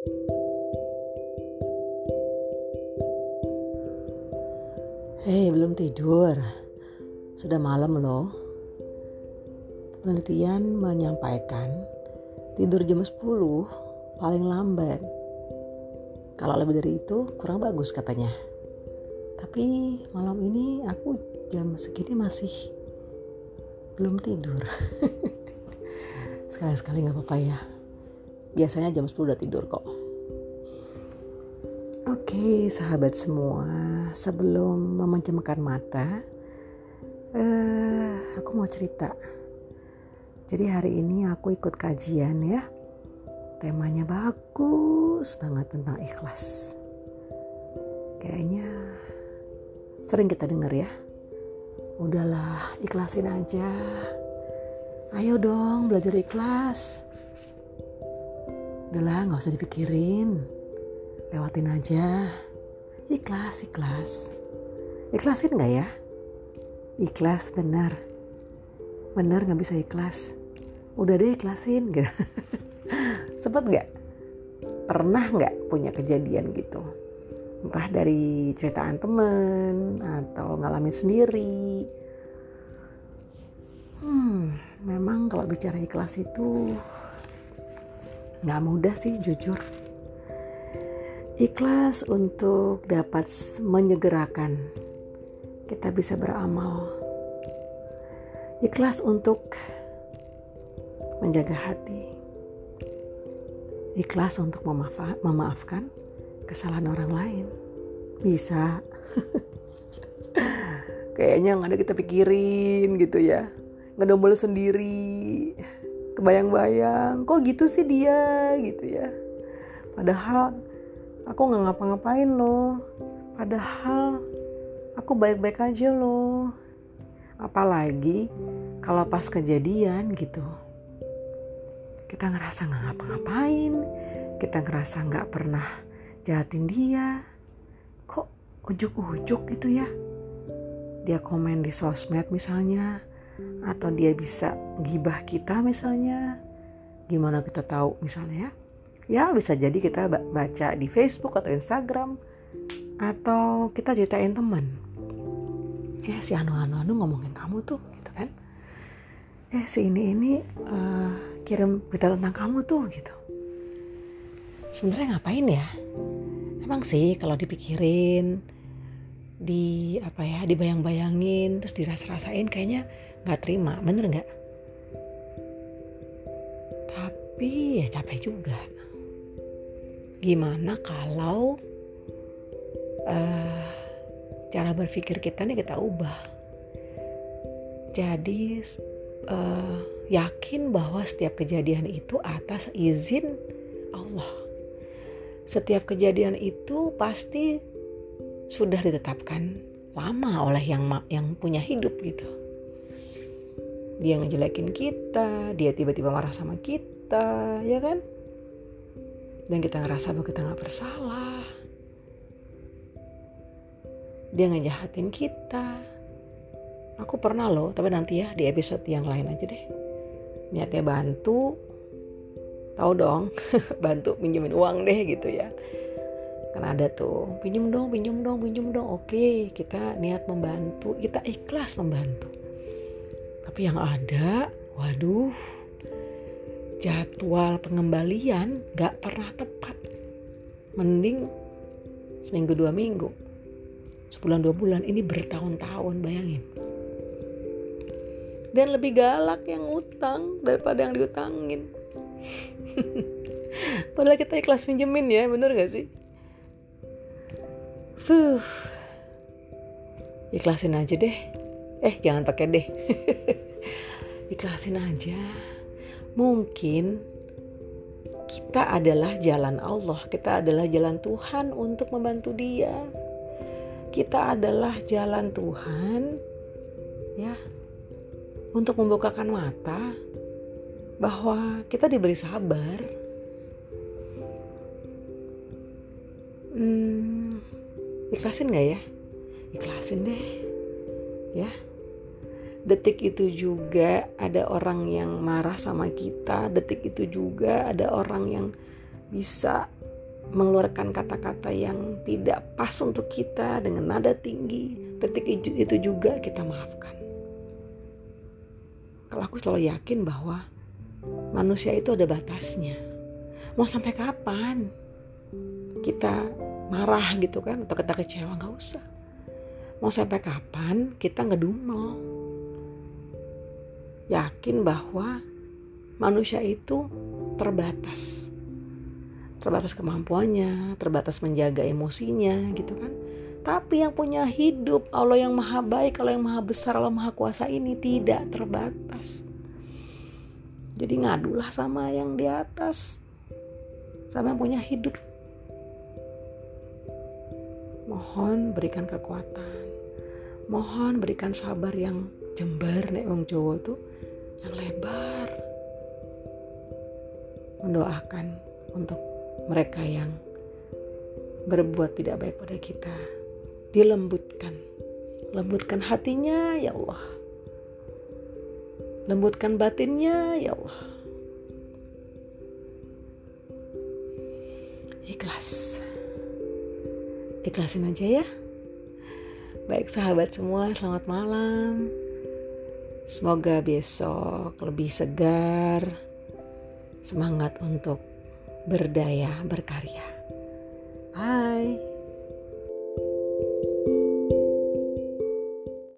Hei, belum tidur. Sudah malam loh. Penelitian menyampaikan tidur jam 10 paling lambat. Kalau lebih dari itu kurang bagus katanya. Tapi malam ini aku jam segini masih belum tidur. Sekali-sekali nggak apa-apa ya. Biasanya jam 10 udah tidur kok. Oke, sahabat semua, sebelum memejamkan mata, uh, aku mau cerita. Jadi hari ini aku ikut kajian ya. Temanya bagus banget tentang ikhlas. Kayaknya sering kita dengar ya. Udahlah, ikhlasin aja. Ayo dong belajar ikhlas. Udahlah, nggak usah dipikirin. Lewatin aja. Ikhlas ikhlas. Ikhlasin nggak ya? Ikhlas benar. Benar nggak bisa ikhlas? Udah deh ikhlasin gitu. Sempet nggak? Pernah nggak punya kejadian gitu? Entah dari ceritaan temen atau ngalamin sendiri? Hmm memang kalau bicara ikhlas itu nggak mudah sih jujur Ikhlas untuk dapat menyegerakan kita bisa beramal. Ikhlas untuk menjaga hati. Ikhlas untuk memaafkan kesalahan orang lain. Bisa. Kayaknya nggak ada kita pikirin gitu ya. Ngedombol sendiri. Kebayang-bayang, kok gitu sih dia? Gitu ya. Padahal aku nggak ngapa-ngapain loh. Padahal aku baik-baik aja loh. Apalagi kalau pas kejadian gitu. Kita ngerasa nggak ngapa-ngapain kita ngerasa nggak pernah jahatin dia. Kok ujuk-ujuk gitu ya? Dia komen di sosmed misalnya atau dia bisa gibah kita misalnya. Gimana kita tahu misalnya ya? Ya bisa jadi kita baca di Facebook atau Instagram. Atau kita ceritain teman. Ya si anu anu anu ngomongin kamu tuh gitu kan? Eh si ini ini uh, kirim berita tentang kamu tuh gitu. Sebenarnya ngapain ya? Emang sih kalau dipikirin di apa ya dibayang-bayangin terus dirasa-rasain kayaknya nggak terima bener nggak? Tapi ya capek juga. Gimana kalau uh, cara berpikir kita nih kita ubah. Jadi uh, yakin bahwa setiap kejadian itu atas izin Allah. Setiap kejadian itu pasti sudah ditetapkan lama oleh yang yang punya hidup gitu dia ngejelekin kita dia tiba-tiba marah sama kita ya kan? Dan kita ngerasa bahwa kita nggak bersalah. Dia ngejahatin kita. Aku pernah loh tapi nanti ya di episode yang lain aja deh. Niatnya bantu tahu dong bantu pinjemin uang deh gitu ya. Kan ada tuh pinjem dong pinjem dong pinjem dong. Oke kita niat membantu kita ikhlas membantu tapi yang ada waduh jadwal pengembalian gak pernah tepat. Mending seminggu dua minggu, sebulan dua bulan ini bertahun-tahun bayangin. Dan lebih galak yang utang daripada yang diutangin. Padahal kita ikhlas pinjemin ya, bener gak sih? Fuh. Ikhlasin aja deh. Eh, jangan pakai deh. Ikhlasin aja mungkin kita adalah jalan Allah, kita adalah jalan Tuhan untuk membantu dia. Kita adalah jalan Tuhan ya untuk membukakan mata bahwa kita diberi sabar. Hmm, ikhlasin gak ya? Ikhlasin deh. Ya detik itu juga ada orang yang marah sama kita detik itu juga ada orang yang bisa mengeluarkan kata-kata yang tidak pas untuk kita dengan nada tinggi, detik itu juga kita maafkan. Kalau aku selalu yakin bahwa manusia itu ada batasnya. Mau sampai kapan kita marah gitu kan atau kita kecewa nggak usah. Mau sampai kapan kita ngedumel. Yakin bahwa manusia itu terbatas. Terbatas kemampuannya, terbatas menjaga emosinya gitu kan. Tapi yang punya hidup Allah yang maha baik, Allah yang maha besar, Allah maha kuasa ini tidak terbatas. Jadi ngadulah sama yang di atas. Sama yang punya hidup. Mohon berikan kekuatan. Mohon berikan sabar yang jembar nek wong Jawa tuh yang lebar. Mendoakan untuk mereka yang berbuat tidak baik pada kita dilembutkan. Lembutkan hatinya ya Allah. Lembutkan batinnya ya Allah. Ikhlas. Ikhlasin aja ya. Baik sahabat semua, selamat malam. Semoga besok lebih segar, semangat untuk berdaya berkarya. Bye.